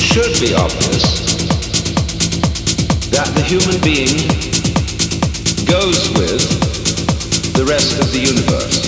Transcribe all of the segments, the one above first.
should be obvious that the human being goes with the rest of the universe.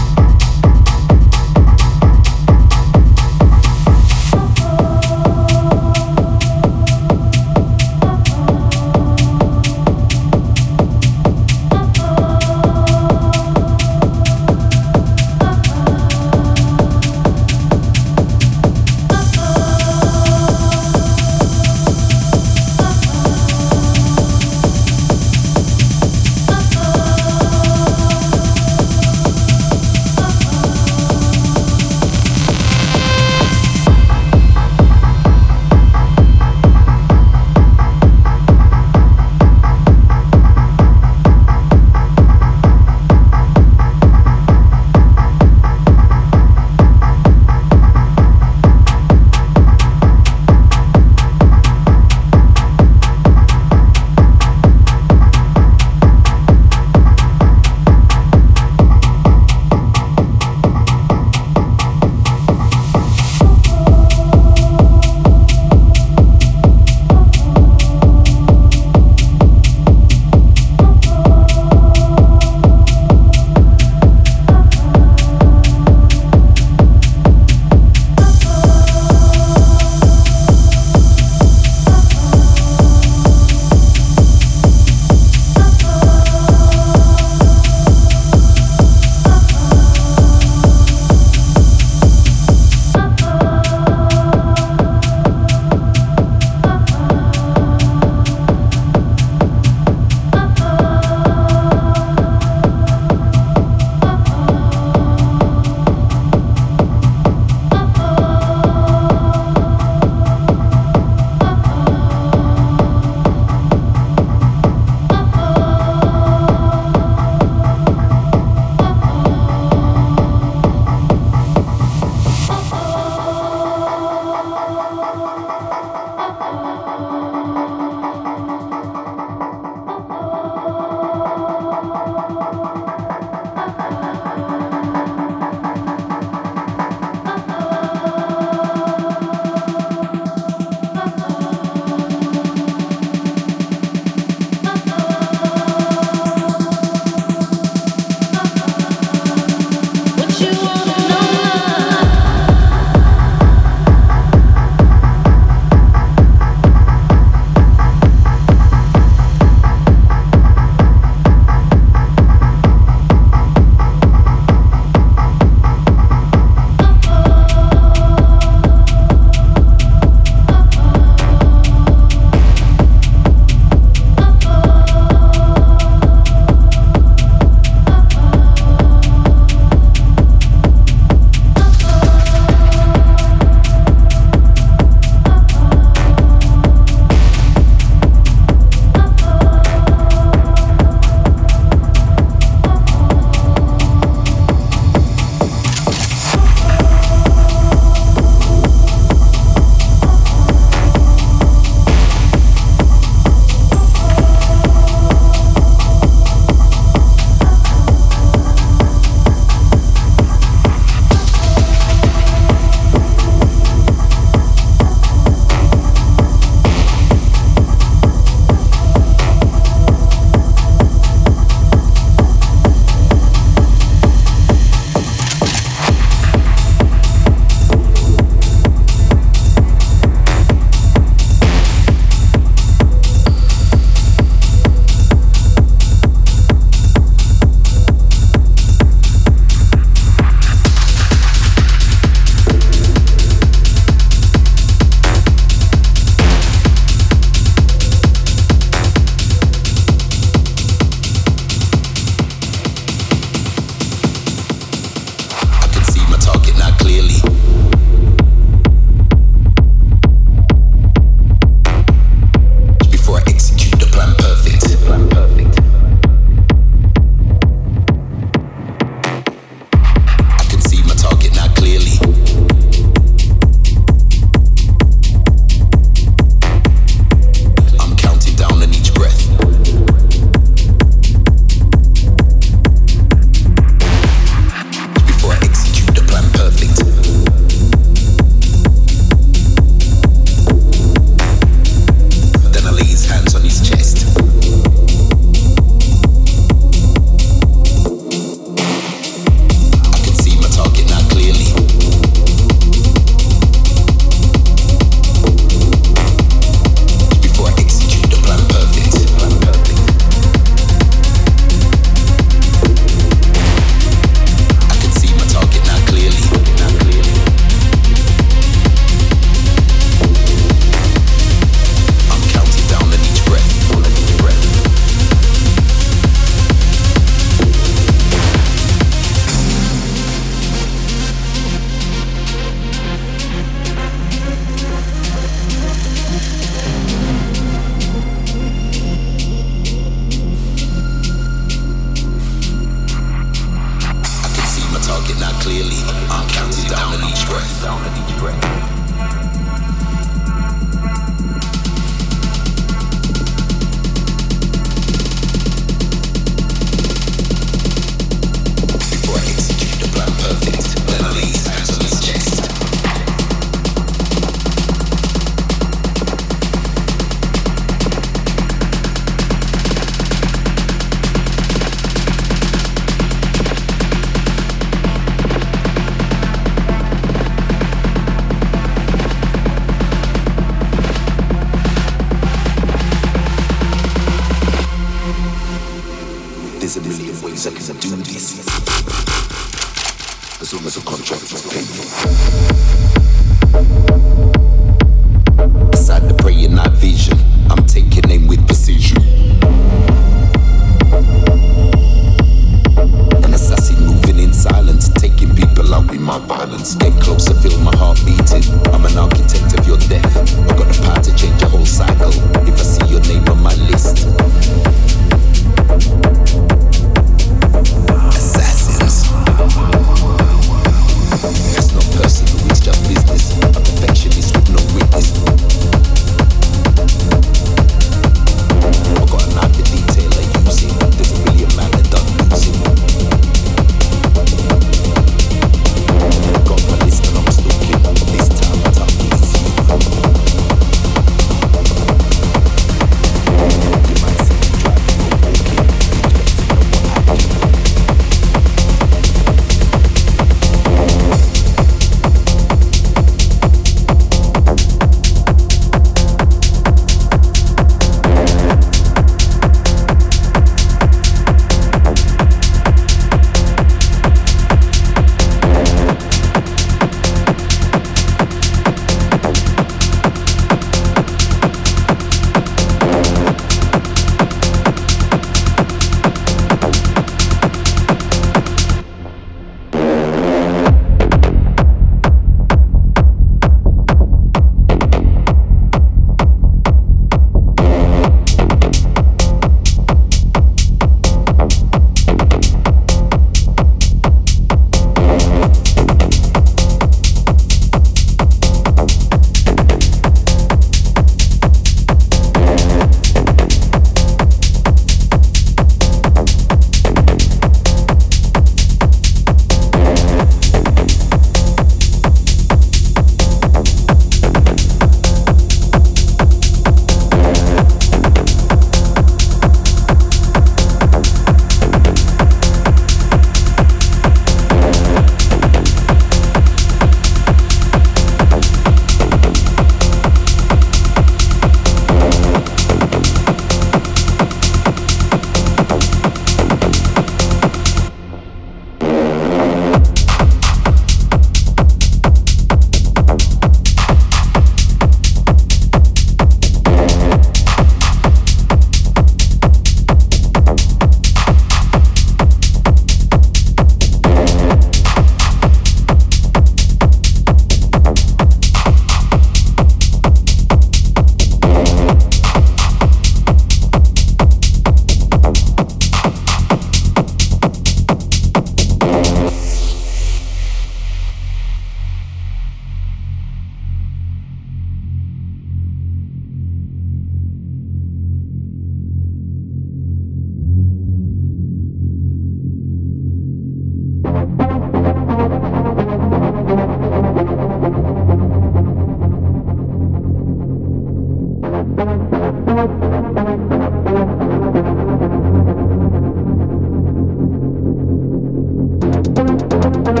Thank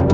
you.